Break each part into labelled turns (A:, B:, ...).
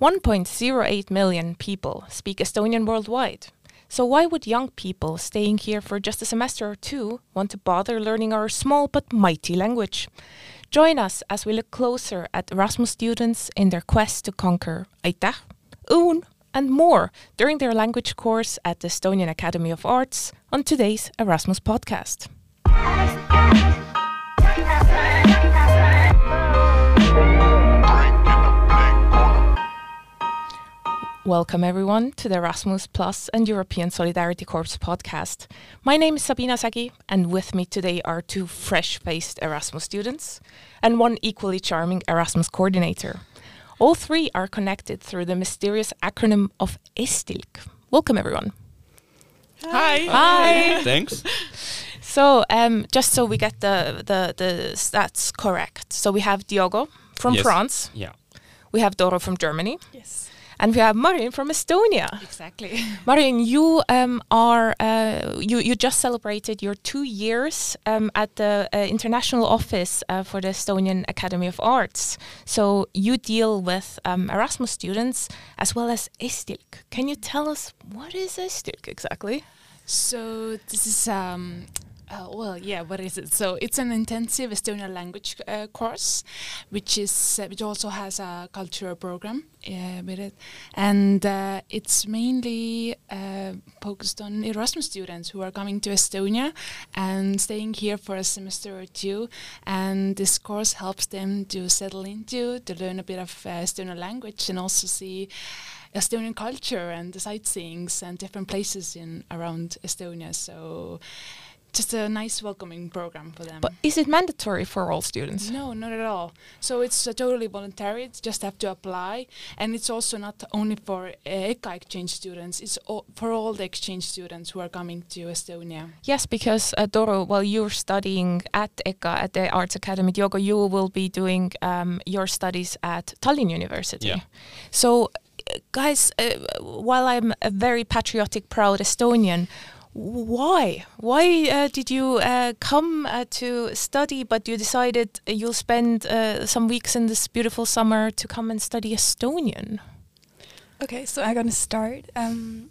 A: 1.08 million people speak Estonian worldwide. So, why would young people staying here for just a semester or two want to bother learning our small but mighty language? Join us as we look closer at Erasmus students in their quest to conquer Aitäh, Un, and more during their language course at the Estonian Academy of Arts on today's Erasmus podcast. Welcome, everyone, to the Erasmus Plus and European Solidarity Corps podcast. My name is Sabina Sagi, and with me today are two fresh faced Erasmus students and one equally charming Erasmus coordinator. All three are connected through the mysterious acronym of ESTILK. Welcome, everyone.
B: Hi.
A: Hi.
B: Thanks.
A: So, um, just so we get the, the, the stats correct. So, we have Diogo from
B: Yes.
A: France,
B: Yeah.
A: we have Doro from Germany,
C: Yes,
A: and we have Marin from Estonia.
C: exactly.
A: Marin, you um, are uh, you you just celebrated your two years um, at the uh, international office uh, for the Estonian Academy of Arts. So you deal with um, Erasmus students as well as ESTILK. Can you tell us what is ESTILK exactly?
C: So this is um, uh, well, yeah. What is it? So it's an intensive Estonian language uh, course, which is uh, which also has a cultural program with it, and uh, it's mainly uh, focused on Erasmus students who are coming to Estonia and staying here for a semester or two. And this course helps them to settle into, to learn a bit of uh, Estonian language, and also see. Estonian culture and the sightseeings and different places in around Estonia. So just a nice welcoming program for them.
A: But is it mandatory for all students?
C: no, not at all. So it's uh, totally voluntary. It's just have to apply, and it's also not only for uh, EKA exchange students. It's all, for all the exchange students who are coming to Estonia.
A: Yes, because uh, Doro, while you're studying at EKA at the Arts Academy Diogo, you will be doing um, your studies at Tallinn University.
B: Yeah.
A: So, uh, guys, uh, while I'm a very patriotic, proud Estonian, why? Why uh, did you uh, come uh, to study, but you decided you'll spend uh, some weeks in this beautiful summer to come and study Estonian?
D: Okay, so I'm gonna start. Um,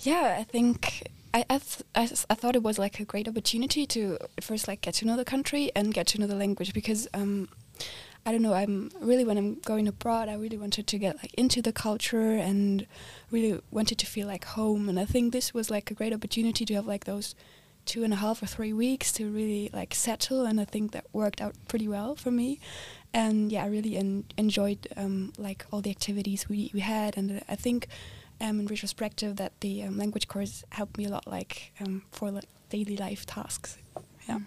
D: yeah, I think I I, th- I s- I thought it was like a great opportunity to first like get to know the country and get to know the language because um, I don't know. I'm really when I'm going abroad, I really wanted to get like into the culture and really wanted to feel like home. And I think this was like a great opportunity to have like those two and a half or three weeks to really like settle. And I think that worked out pretty well for me. And yeah, I really en- enjoyed um, like all the activities we, we had. And I think um, in retrospective that the um, language course helped me a lot, like um, for like daily life tasks. Yeah.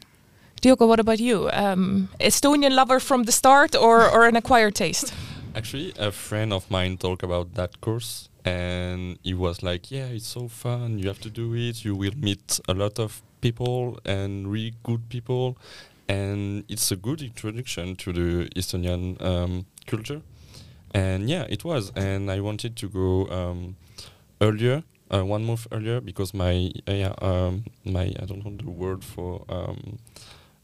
A: Diogo, what about you? Um, Estonian lover from the start or, or an acquired taste?
B: Actually, a friend of mine talked about that course, and he was like, "Yeah, it's so fun. You have to do it. You will meet a lot of people and really good people, and it's a good introduction to the Estonian um, culture." And yeah, it was. And I wanted to go um, earlier, uh, one month earlier, because my uh, yeah, um, my I don't know the word for. Um,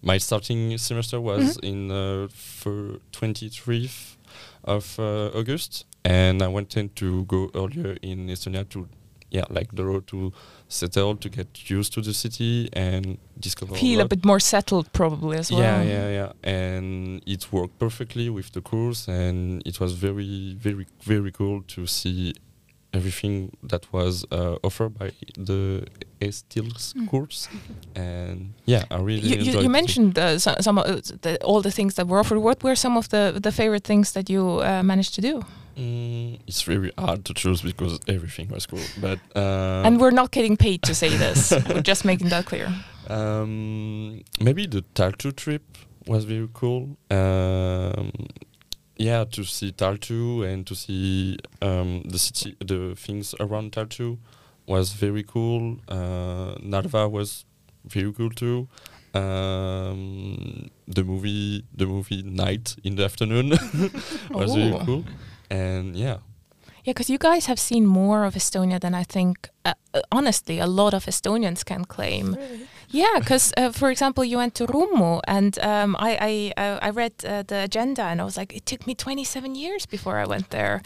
B: my starting semester was in uh, for 23rd of uh, August, and I wanted to go earlier in Estonia to, yeah, like the road to settle, to get used to the city and discover.
A: Feel a
B: lot.
A: bit more settled, probably as well.
B: Yeah, yeah, yeah, and it worked perfectly with the course, and it was very, very, very cool to see everything that was uh, offered by the Estils
C: Mm.
B: course, and yeah, I really
A: You, you, you mentioned uh, some, some uh, the, all the things that were offered. What were some of the, the favorite things that you uh, managed to do?
B: Mm, it's very hard to choose because everything was cool, but um,
A: and we're not getting paid to say this. we're just making that clear.
B: Um, maybe the Tartu trip was very cool. Um, yeah, to see Tartu and to see um, the city, the things around Tartu was very cool. Uh, Narva was very cool too. Um, the movie, the movie Night in the Afternoon was very
A: Oh.
B: cool. And yeah,
A: Yeah, because you guys have seen more of Estonia than I think, uh, uh, honestly, a lot of Estonians can claim.
D: Really?
A: Yeah, because uh, for example, you went to Rummu, and um, I I, uh, I read uh, the agenda, and I was like, it took me 27 years before I went there.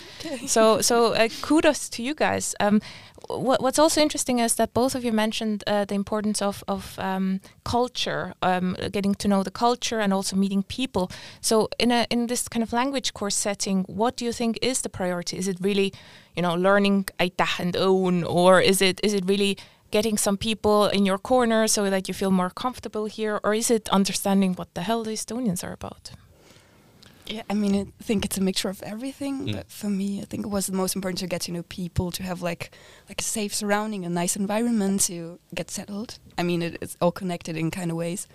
A: so so uh, kudos to you guys. Um, what, what's also interesting is that both of you mentioned uh, the importance of of um, culture, um, getting to know the culture, and also meeting people. So in a in this kind of language course setting, what do you think is the priority? Is it really, you know, learning aitäh and own, or is it is it really getting some people in your corner so that you feel more comfortable here, or is it understanding what the hell the Estonians are about?
D: Yeah, I mean, I think it's a mixture of everything.
B: Mm.
D: But for me, I think it was the most important to get to know people, to have like like a safe surrounding, a nice environment to get settled. I mean, it, it's all connected in kind of ways.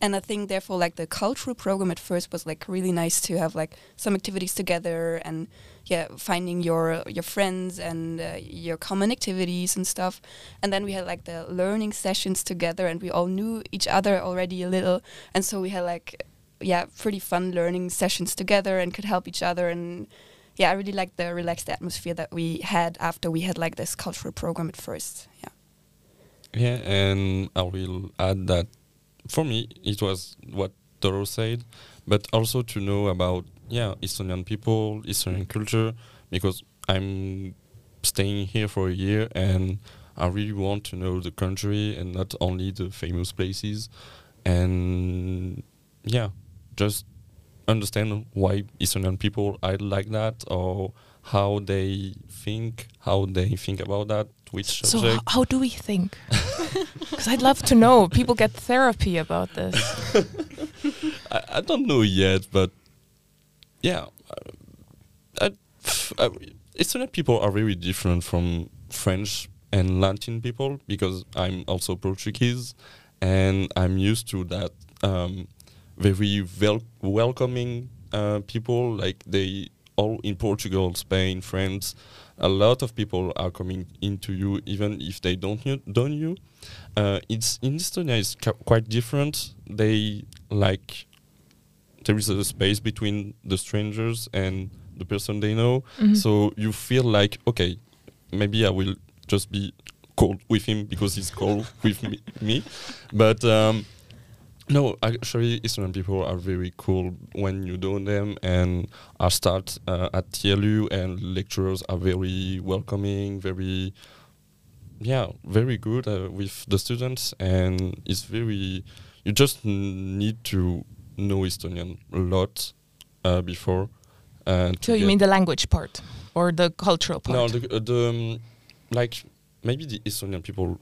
D: And I think therefore, like the cultural program at first was like really nice to have like some activities together and yeah, finding your your friends and uh, your common activities and stuff. And then we had like the learning sessions together, and we all knew each other already a little, and so we had like yeah, pretty fun learning sessions together and could help each other. And yeah, I really liked the relaxed atmosphere that we had after we had like this cultural program at first. Yeah.
B: Yeah, and I will add that for me it was what Doro said, but also to know about yeah Estonian people, Estonian culture, because I'm staying here for a year and I really want to know the country and not only the famous places, and yeah, just understand why Estonian people are like that or how they think, how they think about that, which
A: So,
B: subject.
A: h- how do we think? Because I'd love to know. People get therapy about this.
B: I, I don't know yet, but yeah, I, I, Estonian people are very different from French and Latin people because I'm also Portuguese, and I'm used to that um, very wel- welcoming uh, people. Like they all in Portugal, Spain, France, a lot of people are coming into you even if they don't knew, don't you. Uh, it's in Estonia it's quite different. They like there is a space between the strangers and the person they know.
A: Mhm.
B: So you feel like okay, maybe I will just be cold with him because he's cold with me, me. But um, no, actually, Eastern people are very cool when you know them, and I start uh, at TLU, and lecturers are very welcoming, very, yeah, very good uh, with the students, and it's very. You just n- need to know Estonian a lot uh, before. Uh, to
A: So you mean the language part or the cultural part?
B: no, the, uh, the um, like maybe the Estonian people,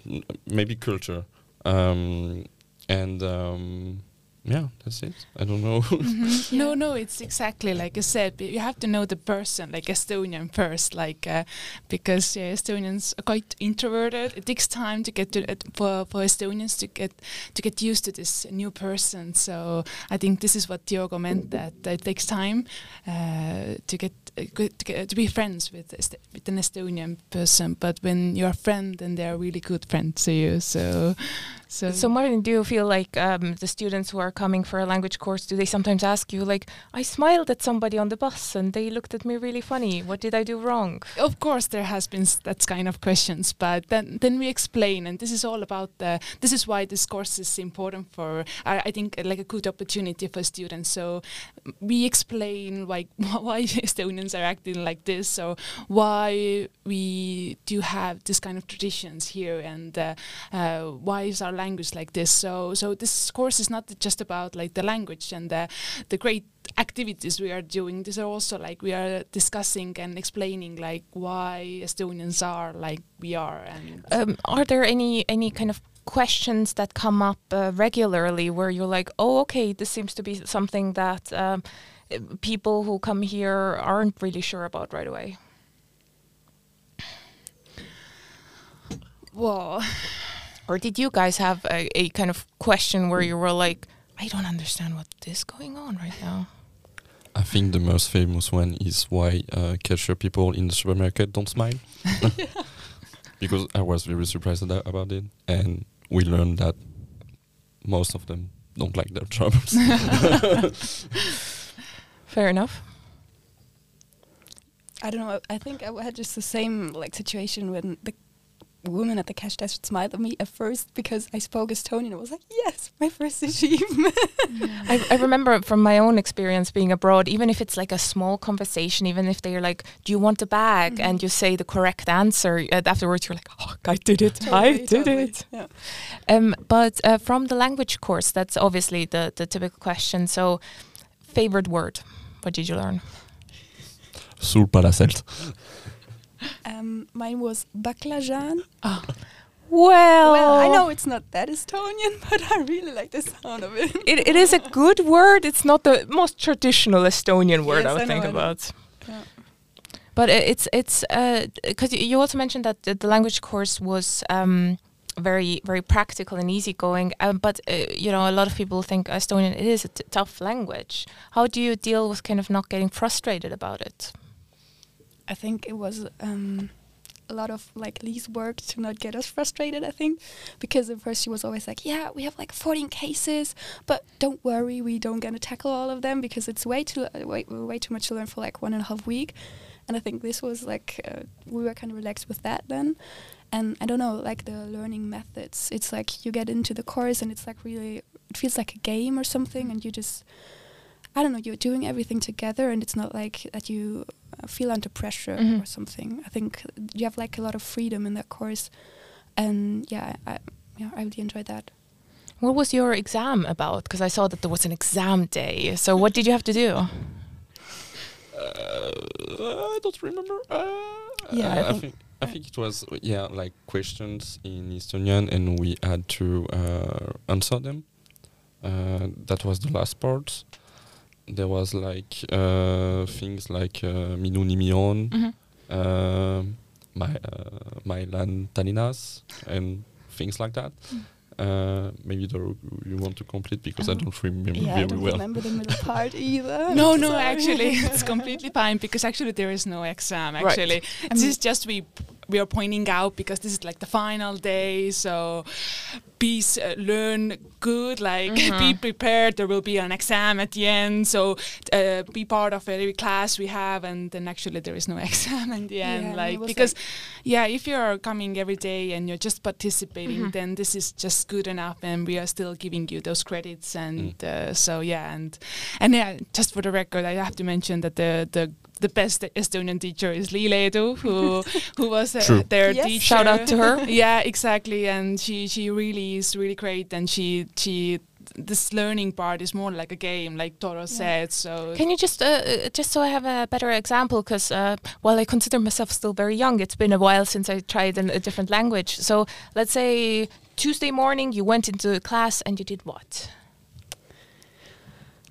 B: maybe culture, um, and um, yeah, that's it. I don't know.
C: Mhm. No, no, it's exactly like I said. You have to know the person, like Estonian first, like uh, because yeah, Estonians are quite introverted. It takes time to get to it for for Estonians to get to get used to this new person. So I think this is what Diogo meant that it takes time uh, to get. uh, To, get, to be friends with Est- with an Estonian person, but when you're a friend, then they're really good friends to you. So, so,
A: So Martin, do you feel like um, the students who are coming for a language course, do they sometimes ask you like, I smiled at somebody on the bus and they looked at me really funny. What did I do wrong?
C: Of course, there has been that kind of questions, but then then we explain, and this is all about the. This is why this course is important for. I, I think like a good opportunity for students. So mm, we explain like why Estonians are acting like this, so why we do have this kind of traditions here, and uh, uh, why is our language like this. So so this course is not just about like the language and the the great activities we are doing these are also like we are discussing and explaining like why estonians are like we are and
A: Um, are there any any kind of questions that come up uh, regularly where you're like, oh, okay, this seems to be something that um, people who come here aren't really sure about right away?
C: well
A: Or did you guys have a, a kind of question where you were like, I don't understand what is going on right now?
B: I think the most famous one is why uh, cashier people in the supermarket don't smile. because I was very surprised ada- about it, and we learned that most of them don't like their jobs.
A: Fair enough.
D: I don't know. I think I had just the same like situation when the woman at the cash desk smiled at me at first because I spoke Estonian. I was like, yes, my first achievement.
A: I, I remember from my own experience being abroad, even if it's like a small conversation, even if they're like, "Do you want a bag?"
D: Mhm.
A: and you say the correct answer, uh, afterwards you're like, "Oh, I did it! I did
D: totally.
A: it!"
D: Yeah.
A: Um, but uh, from the language course, that's obviously the the typical question. So, favorite word? What did you learn?
B: Sul Paraselt.
D: Um, mine was baklajan.
A: Well,
D: Well, I know it's not that Estonian, but I really like the sound of it.
A: it, it is a good word. It's not the most traditional Estonian word
D: Yes,
A: I would
D: I
A: think about.
D: Yeah.
A: But it's it's because you also mentioned that the, the language course was um, very very practical and easygoing. Um, but uh, you know, a lot of people think Estonian it is a t- tough language. How do you deal with kind of not getting frustrated about it?
D: I think it was um, a lot of like Lee's work to not get us frustrated. I think because at first she was always like, "Yeah, we have like 14 cases, but don't worry, we don't gonna tackle all of them because it's way too uh, way, way too much to learn for like one and a half week." And I think this was like uh, we were kind of relaxed with that then. And I don't know, like the learning methods. It's like you get into the course and it's like really, it feels like a game or something, and you just I don't know, you're doing everything together and it's not like that you uh, feel under pressure
A: Mhm.
D: or something. I think you have like a lot of freedom in that course. And yeah, I, yeah, I really enjoyed that.
A: What was your exam about? Because I saw that there was an exam day. So what did you have to do?
B: Uh, I don't remember. Uh,
D: Yeah, I
B: I, I
D: think-
B: think I think it was yeah like questions in Estonian, and we had to uh, answer them. Uh, that was the last part. There was like uh, things like uh, minu nimi on,
A: Mhm.
B: um, my uh, Mailan Talinas, and things like that. Uh, maybe the, you want to complete because I
D: Um,
B: don't remember
D: yeah, I don't
B: well.
D: remember the middle part either.
C: No, no, actually, it's completely fine because actually there is no exam.
A: Right.
C: Actually,
D: I
C: this
D: mean-
C: is just we we are pointing out because this is like the final day. So be s- uh, learn good, like be
A: Mhm.
C: prepared. There will be an exam at the end. So uh, be part of every class we have, and then actually there is no exam at the end.
D: and it
C: like
D: was
C: because yeah, if you are coming every day and you're just participating,
A: Mhm.
C: then this is just good enough, and we are still giving you those credits. And uh, so yeah, and and yeah, just for the record, I have to mention that the the the best Estonian teacher is Li Leedu, who who was uh, their
D: Yes.
C: teacher.
A: Shout out to her.
C: yeah, exactly, and she she really is really great, and she she this learning part is more like a game, like Doro said. So
A: Can you just, uh, uh, just so I have a better example, because uh, while I consider myself still very young, it's been a while since I tried an, a different language. So let's say Tuesday morning you went into a class and you did what?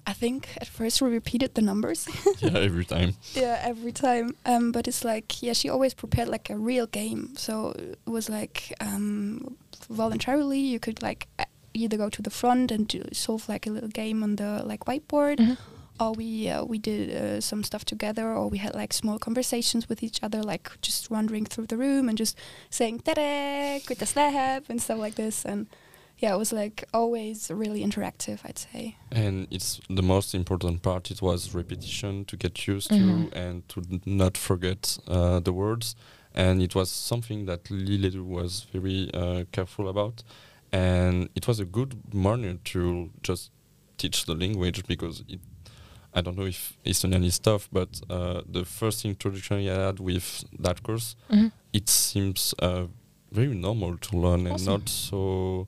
D: I think at first we repeated the numbers.
B: yeah, every time.
D: yeah, every time. Um, but it's like, yeah, she always prepared like a real game. So it was like um, voluntarily, you could like either go to the front and do, solve like a little game on the like whiteboard,
A: Mhm.
D: or we uh, we did uh, some stuff together, or we had like small conversations with each other, like just wandering through the room and just saying "tere," kuidas läheb and stuff like this. And yeah, it was like always really interactive, I'd say.
B: And it's the most important part. It was repetition to get used
A: Mhm.
B: to and to not forget uh, the words. And it was something that Liledu was very uh, careful about. And it was a good manner to just teach the language because it, I don't know if Estonian is tough, but uh, the first introduction I had with that course,
A: Mhm.
B: it seems uh, very normal to learn and not so.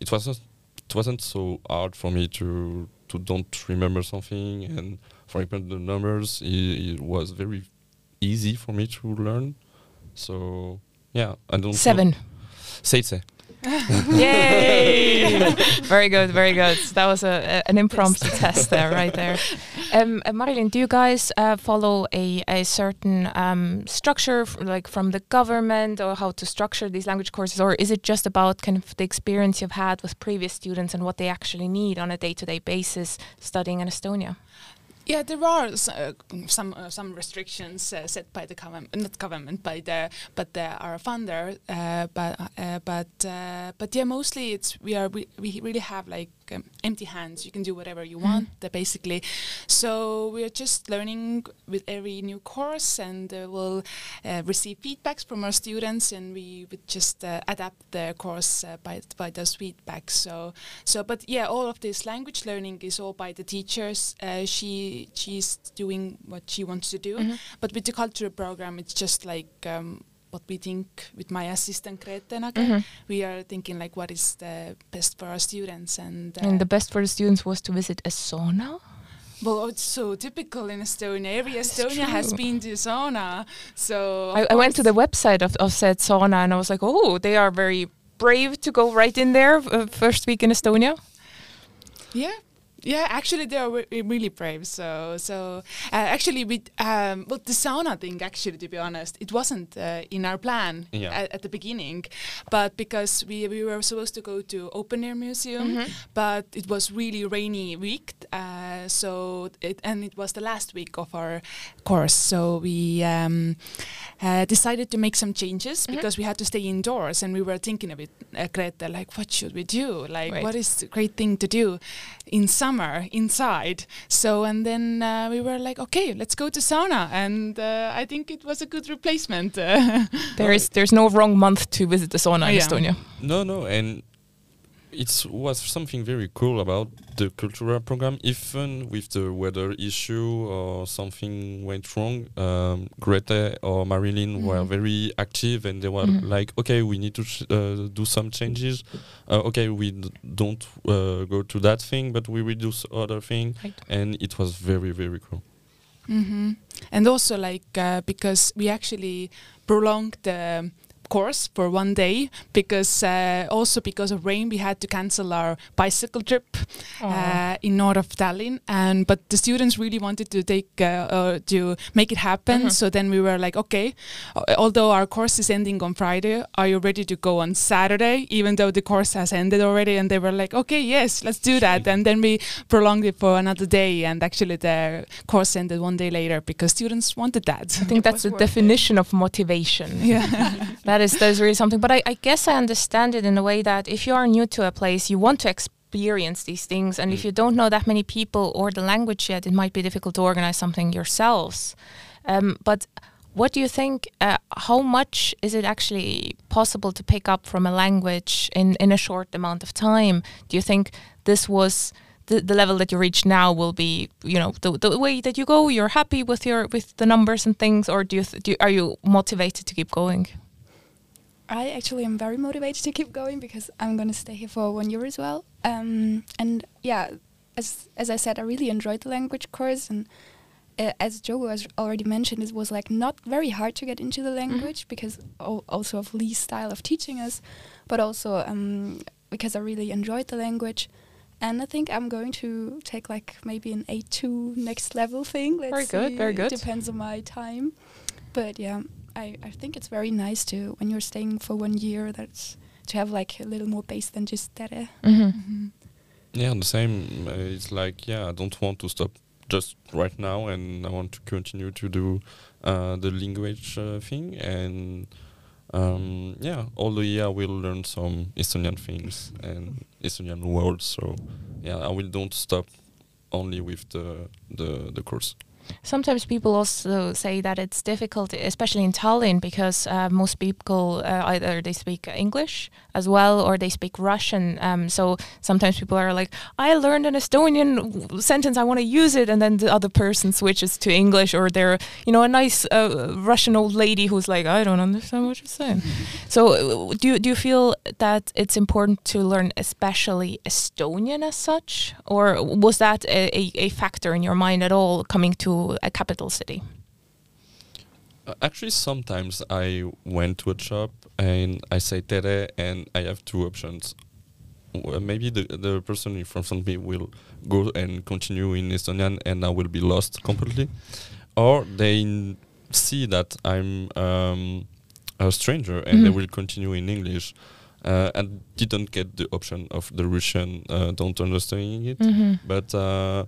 B: It wasn't. It wasn't so hard for me to to don't remember something, and for example, the numbers. It, it was very easy for me to learn. So yeah, I don't. know.
A: Seven.
B: Seitse.
A: Yay! very good, very good. That was a, a- an impromptu test there, right there. Um, uh, Marilyn, do you guys uh, follow a, a certain um, structure, f- like from the government, or how to structure these language courses, or is it just about kind of the experience you've had with previous students and what they actually need on a day-to-day basis studying in Estonia?
C: Yeah, there are uh, some uh, some restrictions uh, set by the government, not government, by the but the, our funder. Uh, but uh, but uh, but yeah, mostly it's we are we, we really have like um, empty hands. You can do whatever you want, uh, basically. So we are just learning with every new course, and uh, we'll uh, receive feedbacks from our students, and we would just uh, adapt the course uh, by by those feedbacks. So so, but yeah, all of this language learning is all by the teachers. Uh, she she's doing what she wants to do,
A: Mhm.
C: but with the cultural program, it's just like. Um, what we think with my assistant Grete Nage,
A: Mhm.
C: we are thinking like what is the best for our students and, uh,
A: And the best for the students was to visit a sauna.
C: well it's so typical in Estonia every Estonia has been to sauna so
A: I, I went to the website of, of said sauna and I was like, oh, they are very brave to go right in there uh, first week in Estonia.
C: Yeah. Yeah, actually, they are re- really brave. So, so uh, actually, we um, well, the sauna thing. Actually, to be honest, it wasn't uh, in our plan
B: Yeah.
C: at, at the beginning, but because we we were supposed to go to open air museum, but it was really rainy week. Uh, so it and it was the last week of our course. So we um, uh, decided to make some changes
A: Mhm.
C: because we had to stay indoors, and we were thinking of it, uh, Grete, like what should we do? Like
A: Right.
C: what is the great thing to do in summer inside? So and then uh, we were like, okay, let's go to sauna, and uh, I think it was a good replacement.
A: There is there's no wrong month to visit the sauna in
C: Yeah.
A: Estonia.
B: No, no, and it was something very cool about the cultural program. Even with the weather issue or something went wrong, um, Grete or Marilyn were
C: Mhm.
B: very active, and they were
A: Mhm.
B: like, "Okay, we need to uh, do some changes. Uh, okay, we d- don't uh, go to that thing, but we will do other thing."
A: Right.
B: And it was very, very cool.
C: hmm And also, like, uh, because we actually prolonged the course for one day because uh, also because of rain we had to cancel our bicycle trip uh, in north of Tallinn. And but the students really wanted to take uh, uh, to make it happen.
A: Mhm.
C: so then we were like okay uh, although our course is ending on Friday are you ready to go on Saturday? Even though the course has ended already and they were like okay yes let's do that. And then we prolonged it for another day and actually the course ended one day later because students wanted that.
A: I think
D: It
A: that's the
D: worth it.
A: definition of motivation.
C: yeah
A: That is that is really something. But I, I guess I understand it in a way that if you are new to a place, you want to experience these things, and if
B: Mm.
A: you don't know that many people or the language yet, it might be difficult to organize something yourselves. Um, but what do you think? Uh, how much is it actually possible to pick up from a language in in a short amount of time? Do you think this was the, the level that you reach now will be you know the, the way that you go you're happy with your with the numbers and things or do you, th- do you are you motivated to keep going
D: I actually am very motivated to keep going because I'm going to stay here for one year as well. Um, and yeah, as as I said, I really enjoyed the language course, and uh, as Diogo has already mentioned, it was like not very hard to get into the language because al- also of Lee's style of teaching us, but also um, because I really enjoyed the language. And I think I'm going to take like maybe an A2 next level thing. Let's
A: Very good,
D: see.
A: very good.
D: It depends on my time. But yeah, I, I think it's very nice to when you're staying for one year that's to have like a little more base than just that. Uh,
A: mm-hmm.
B: Yeah, the same. Uh, it's like, yeah, I don't want to stop just right now, and I want to continue to do uh, the language uh, thing. And um, yeah, all the year we'll learn some Estonian things and Estonian words. So yeah, I will don't stop only with the the, the course.
A: Sometimes people also say that it's difficult, especially in Tallinn, because uh, most people uh, either they speak English as well or they speak Russian. Um, so sometimes people are like, "I learned an Estonian sentence, I want to use it," and then the other person switches to English, or they're, you know, a nice uh, Russian old lady who's like, "I don't understand what you're saying." so uh, do you, do you feel that it's important to learn especially Estonian as such, or was that a, a, a factor in your mind at all coming to a capital city?
B: Uh, actually, sometimes I went to a shop and I say tere, and I have two options. Maybe the the person in front of me will go and continue in Estonian, and I will be lost completely, or they see that I'm um, a stranger and they
A: Mhm.
B: will continue in English. Uh, and didn't get the option of the Russian uh, don't understanding it
A: Mm-hmm.
B: but uh,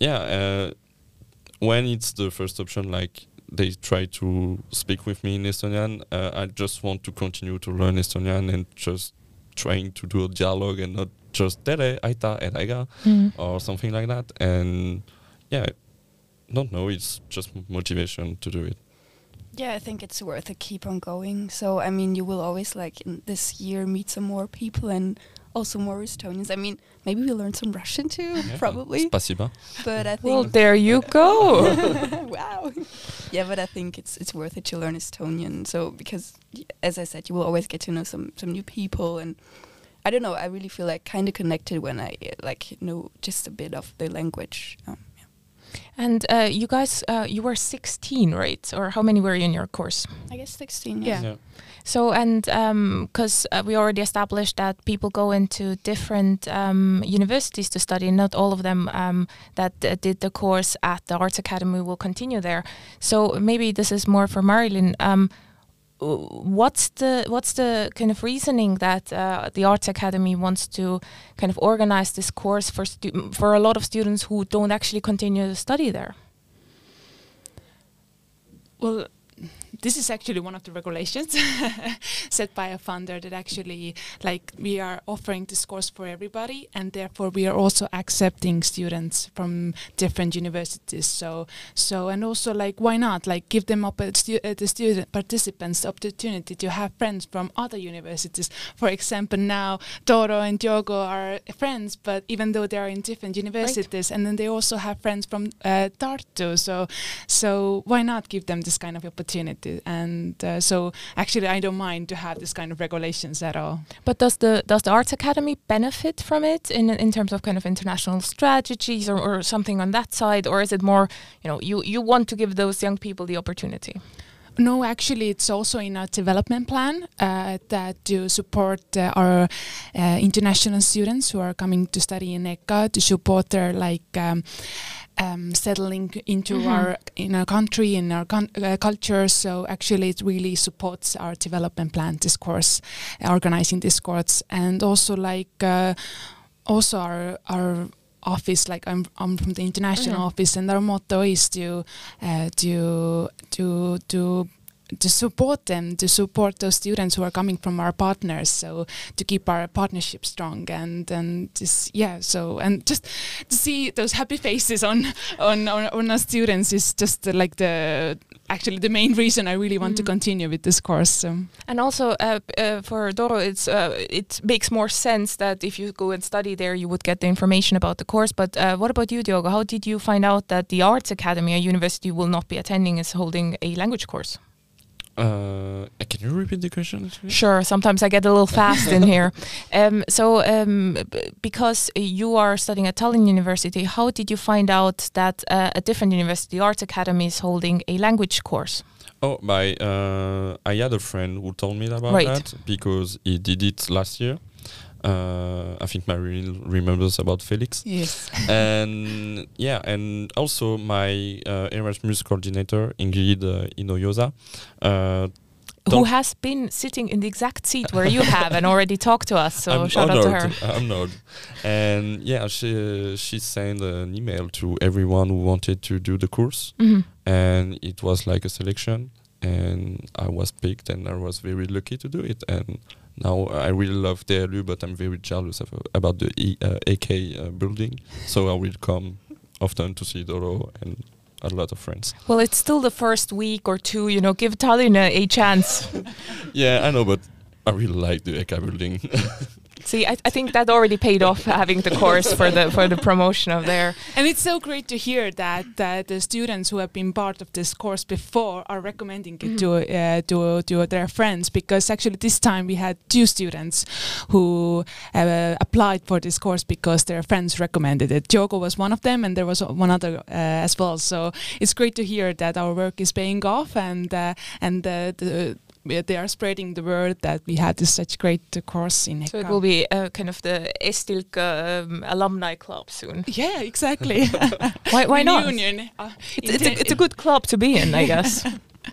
B: yeah uh, when it's the first option like they try to speak with me in estonian uh, i just want to continue to learn estonian and just trying to do a dialogue and not just tere, aita, edaiga,
A: Mm.
B: or something like that. And yeah, don't know. It's just motivation to do it.
D: Yeah, I think it's worth it. Keep on going. So I mean, you will always like in this year meet some more people and also more Estonians. I mean, maybe we learn some Russian too,
B: Yeah.
D: probably.
B: Spasiba.
D: But I think
A: Well, there you go.
D: wow. Yeah, but I think it's it's worth it to learn Estonian. So because, as I said, you will always get to know some some new people, and I don't know. I really feel like kind of connected when I like know just a bit of the language. Um, yeah.
A: And uh, you guys, uh, you were 16, right? Or how many were you in your course?
D: I guess sixteen.
C: Yeah.
B: Yeah.
A: So, and because uh, we already established that people go into different um, universities to study, not all of them um, that uh, did the course at the Arts Academy will continue there. So maybe this is more for Marilyn. What's the what's the kind of reasoning that uh, the Arts Academy wants to kind of organize this course for for a lot of students who don't actually continue to study there?
C: Well, this is actually one of the regulations set by a funder that actually like we are offering this course for everybody and therefore we are also accepting students from different universities. So so and also like why not? Like give them up stu- uh, the student participants the opportunity to have friends from other universities. For example now Doro and Diogo are friends but even though they are in different universities and then they also have friends from uh, Tartu. So so why not give them this kind of opportunity and uh, so actually i don't mind to have this kind of regulations at all.
A: But does the does the Arts Academy benefit from it in in terms of kind of international strategies or, or something on that side, or is it more you know you you want to give those young people the opportunity?
C: no actually it's also in our development plan uh, that to support uh, our uh, international students who are coming to study in EKA to support their like um, um, settling into
A: Mhm.
C: our in our country in our con- uh, culture so actually it really supports our development plan discourse, organizing this course and also like uh, also our our office like I'm I'm from the international
A: Mhm.
C: office and our motto is to uh, to to to to support them to support those students who are coming from our partners so to keep our partnership strong and and just yeah so and just to see those happy faces on on on, on our students is just uh, like the actually the main reason I really want
A: Mhm.
C: to continue with this course so.
A: And also uh, uh, for Doro, it's uh, it makes more sense that if you go and study there, you would get the information about the course. But uh, what about you, Diogo? How did you find out that the Arts Academy, a university, you will not be attending, is holding a language course?
B: Uh, can you repeat the question?
A: Sure. Sometimes I get a little fast in here. Um, so, um, because you are studying at Tallinn University, how did you find out that uh, a different university, Arts Academy, is holding a language course?
B: Oh, by uh, I had a friend who told me about
A: Right.
B: that because he did it last year. Uh, I think Marilyn remembers about Felix.
C: Yes.
B: and yeah, and also my uh, Erasmus coordinator Ingrid uh, Inoyosa. Uh,
A: Who has been sitting in the exact seat where you have and already talked to us? So
B: I'm
A: shout out to her.
B: I'm honored. And yeah, she she sent an email to everyone who wanted to do the course,
A: Mhm.
B: and it was like a selection, and I was picked, and I was very lucky to do it. And now I really love TLU, but I'm very jealous of, about the e, uh, AK uh, building, so I will come often to see Doro and a lot of friends.
A: Well, it's still the first week or two. You know, give Tallinn a, a chance.
B: Yeah, I know, but I really like the AK building.
A: See, I, I think that already paid off having the course for the for the promotion of there.
C: And it's so great to hear that that the students who have been part of this course before are recommending it to uh, to to their friends because actually this time we had two students who uh, applied for this course because their friends recommended it. Diogo was one of them, and there was one other uh, as well. So it's great to hear that our work is paying off, and uh, and uh, the they are spreading the word that we had this such great uh, course in
A: So it will be uh, kind of the Estilka um, alumni club soon.
C: Yeah, exactly.
A: Why, why not?
C: Union. Uh,
A: It's, it's, a, it's a good club to be in, I guess.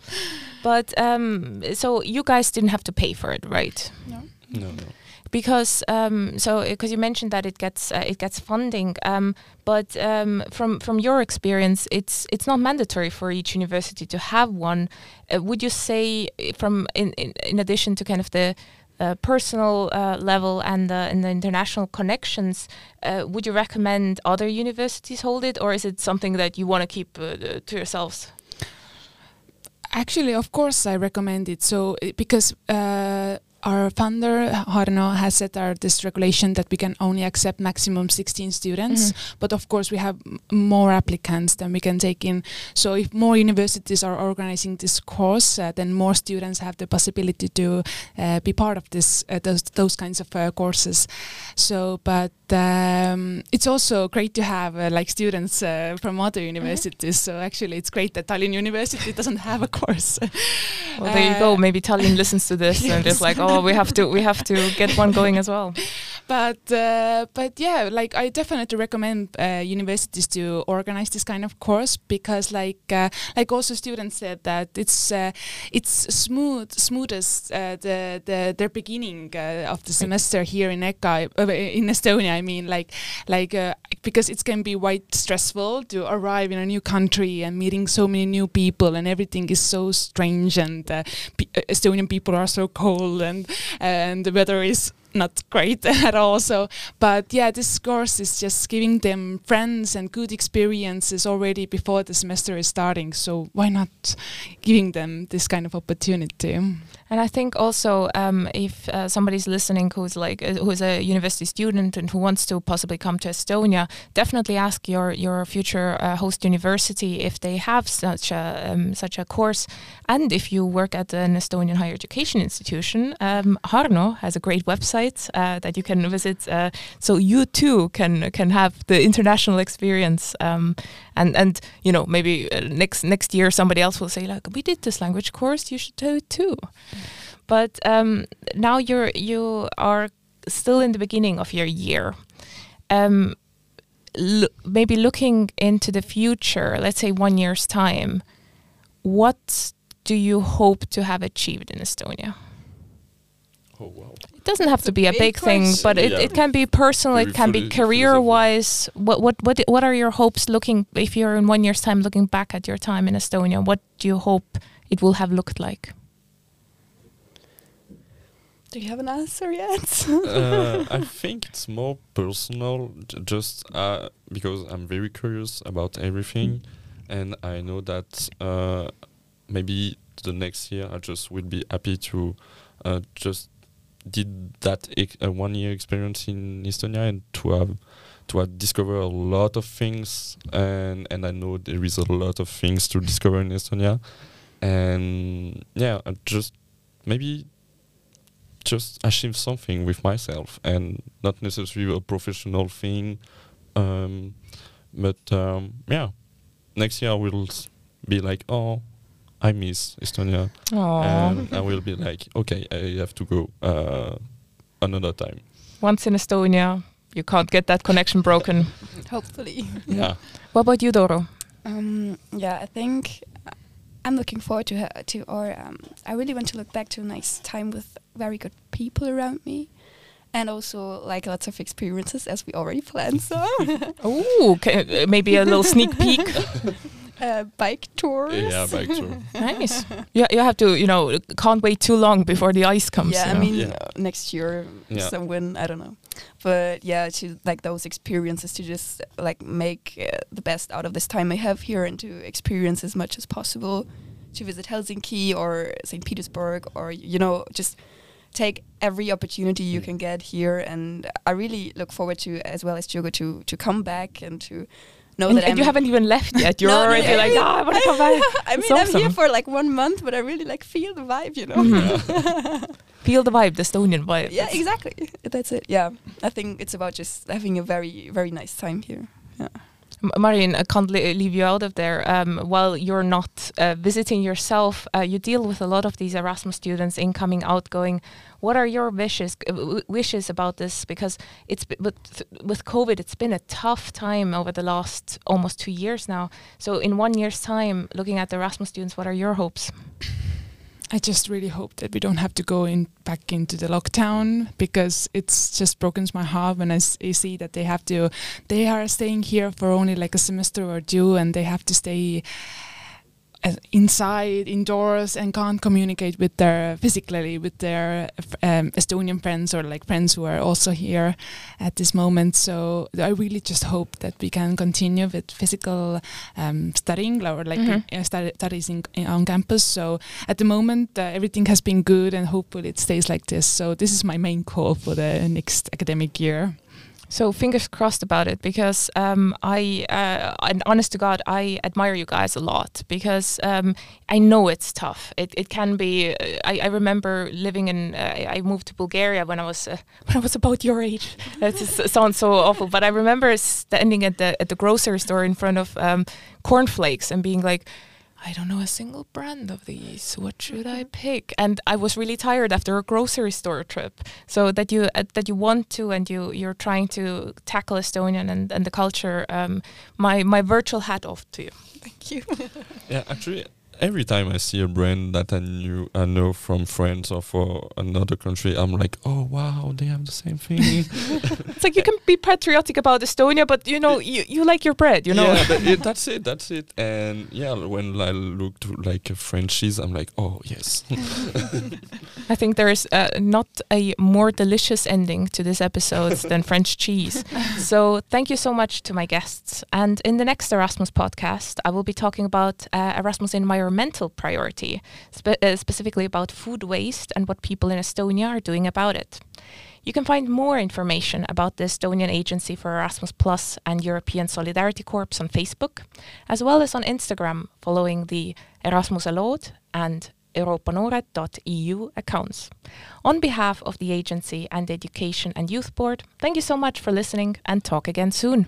A: but um, so you guys didn't have to pay for it, right?
D: No.
B: no, no.
A: Because um, so because you mentioned that it gets uh, it gets funding, um, but um, from from your experience, it's it's not mandatory for each university to have one. Uh, would you say uh, from in, in in addition to kind of the uh, personal uh, level and the, and the international connections, uh, would you recommend other universities hold it, or is it something that you want to keep uh, to yourselves?
C: Actually, of course, I recommend it. So because uh, our founder Harno has set our this regulation that we can only accept maximum 16 students.
A: Mhm.
C: but of course we have m- more applicants than we can take in. So if more universities are organizing this course uh, then more students have the possibility to uh, be part of this uh, those, those kinds of uh, courses. So but um, it's also great to have uh, like students uh, from other universities. So actually it's great that Tallinn University doesn't have a course.
A: Well, there you go. Maybe Tallinn listens to this and is like, oh, we have to, we have to get one going as well.
C: but uh, but yeah like i definitely recommend uh, universities to organize this kind of course because like uh, like also students said that it's uh, it's smooth smoothest uh, the the their beginning uh, of the semester here in Eka uh, in Estonia I mean like like uh, because it can be quite stressful to arrive in a new country and meeting so many new people and everything is so strange and Estonian people are so cold and and the weather is not great at all. So, but yeah, this course is just giving them friends and good experiences already before the semester is starting. So why not giving them this kind of opportunity?
A: And I think also um, if uh, somebody's listening who's like uh, who's a university student and who wants to possibly come to Estonia, definitely ask your your future uh, host university if they have such a um, such a course, and if you work at an Estonian higher education institution, um, Harno has a great website uh, that you can visit, uh, so you too can can have the international experience. Um, and and you know maybe uh, next next year somebody else will say like we did this language course, you should do it too. But um, now you're you are still in the beginning of your year. Um, maybe looking into the future, let's say one year's time, what do you hope to have achieved in Estonia?
B: Oh wow.
A: It doesn't have
D: It's
A: to be a
D: big
A: big thing, but it,
B: Yeah.
A: it can be personal.
B: Very
A: it can be career wise. What what what what are your hopes looking? If you're in one year's time looking back at your time in Estonia, what do you hope it will have looked like?
D: Do you have an answer yet?
B: uh, I think it's more personal, j- just uh, because I'm very curious about everything, and I know that uh, maybe the next year I just will be happy to uh, just did that ex- uh, one year experience in Estonia and to have to have discover a lot of things, and and I know there is a lot of things to discover in Estonia, and yeah, I just maybe just achieve something with myself and not necessarily a professional thing. Um, but um, yeah, next year I will be like, oh, I miss Estonia, and I will be like, okay, I have to go uh, another time.
A: Once in Estonia, you can't get that connection broken.
D: Hopefully.
B: Yeah,
A: What about you, Doro?
D: Um, yeah, I think I'm looking forward to ha- to or um, I really want to look back to a nice time with very good people around me, and also like lots of experiences as we already planned. So
A: Oh, maybe a little sneak peek.
D: uh, bike tours.
B: yeah, bike tour.
A: nice. You, you have to, you know, can't wait too long before the ice comes.
D: yeah,
A: you
D: I
A: know.
D: mean
B: Yeah.
D: uh, next year,
B: Yeah.
D: some when I don't know, but yeah, to like those experiences to just like make uh, the best out of this time I have here and to experience as much as possible, to visit Helsinki or St. Petersburg or you know just take every opportunity you
B: Mm.
D: can get here, and I really look forward to as well as Diogo to to come back and to know
A: and,
D: that
A: and you haven't even left yet. You're
D: No, no,
A: already
D: yeah.
A: like, ah, I want to come back.
D: I mean,
A: It's
D: I'm here for like one month, but I really like feel the vibe, you know.
A: Mhm. Feel the vibe, the Estonian vibe.
D: yeah, exactly. That's it. Yeah, I think it's about just having a very, very nice time here.
A: M- Marin, I can't leave you out of there. Um, while you're not uh, visiting yourself, uh, you deal with a lot of these Erasmus students, incoming, outgoing. What are your wishes uh, wishes about this? Because it's with with COVID, it's been a tough time over the last almost two years now. So, in one year's time, looking at the Erasmus students, what are your hopes?
C: I just really hope that we don't have to go in back into the lockdown because it's just broken my heart when I, s- I see that they have to they are staying here for only like a semester or two and they have to stay inside, indoors, and can't communicate with their physically with their um, Estonian friends or like friends who are also here at this moment. So I really just hope that we can continue with physical um, studying or like
A: Mhm.
C: uh, study, studies in, in, on campus. So at the moment, uh, everything has been good, and hopefully it stays like this. So this is my main call for the next academic year.
A: So fingers crossed about it because um, I, uh, and honest to God, I admire you guys a lot because um, I know it's tough. It, it can be. Uh, I, I remember living in. Uh, I moved to Bulgaria when I was uh, when I was about your age. it just sounds so awful, but I remember standing at the at the grocery store in front of um, cornflakes and being like. I don't know a single brand of these. What should I pick? And I was really tired after a grocery store trip. So that you uh, that you want to and you you're trying to tackle Estonian and, and the culture. Um, my my virtual hat off to you.
D: Thank you.
B: Yeah, actually, every time I see a brand that I knew I know from France or for another country, I'm like, oh wow, they have the same thing.
A: It's like you can be patriotic about Estonia, but you know you, you like your bread. You know.
B: yeah, it, that's it, that's it. And yeah, when I look to like a French cheese, I'm like, oh yes.
A: I think there is uh, not a more delicious ending to this episode than French cheese. So thank you so much to my guests. And in the next Erasmus podcast, I will be talking about uh, Erasmus environmental priority, spe- uh, specifically about food waste and what people in Estonia are doing about it. You can find more information about the Estonian Agency for Erasmus Plus and European Solidarity Corps on Facebook, as well as on Instagram following the Erasmuse lood and euroopanoored.eu accounts. On behalf of the agency and the Education and Youth Board, thank you so much for listening and talk again soon.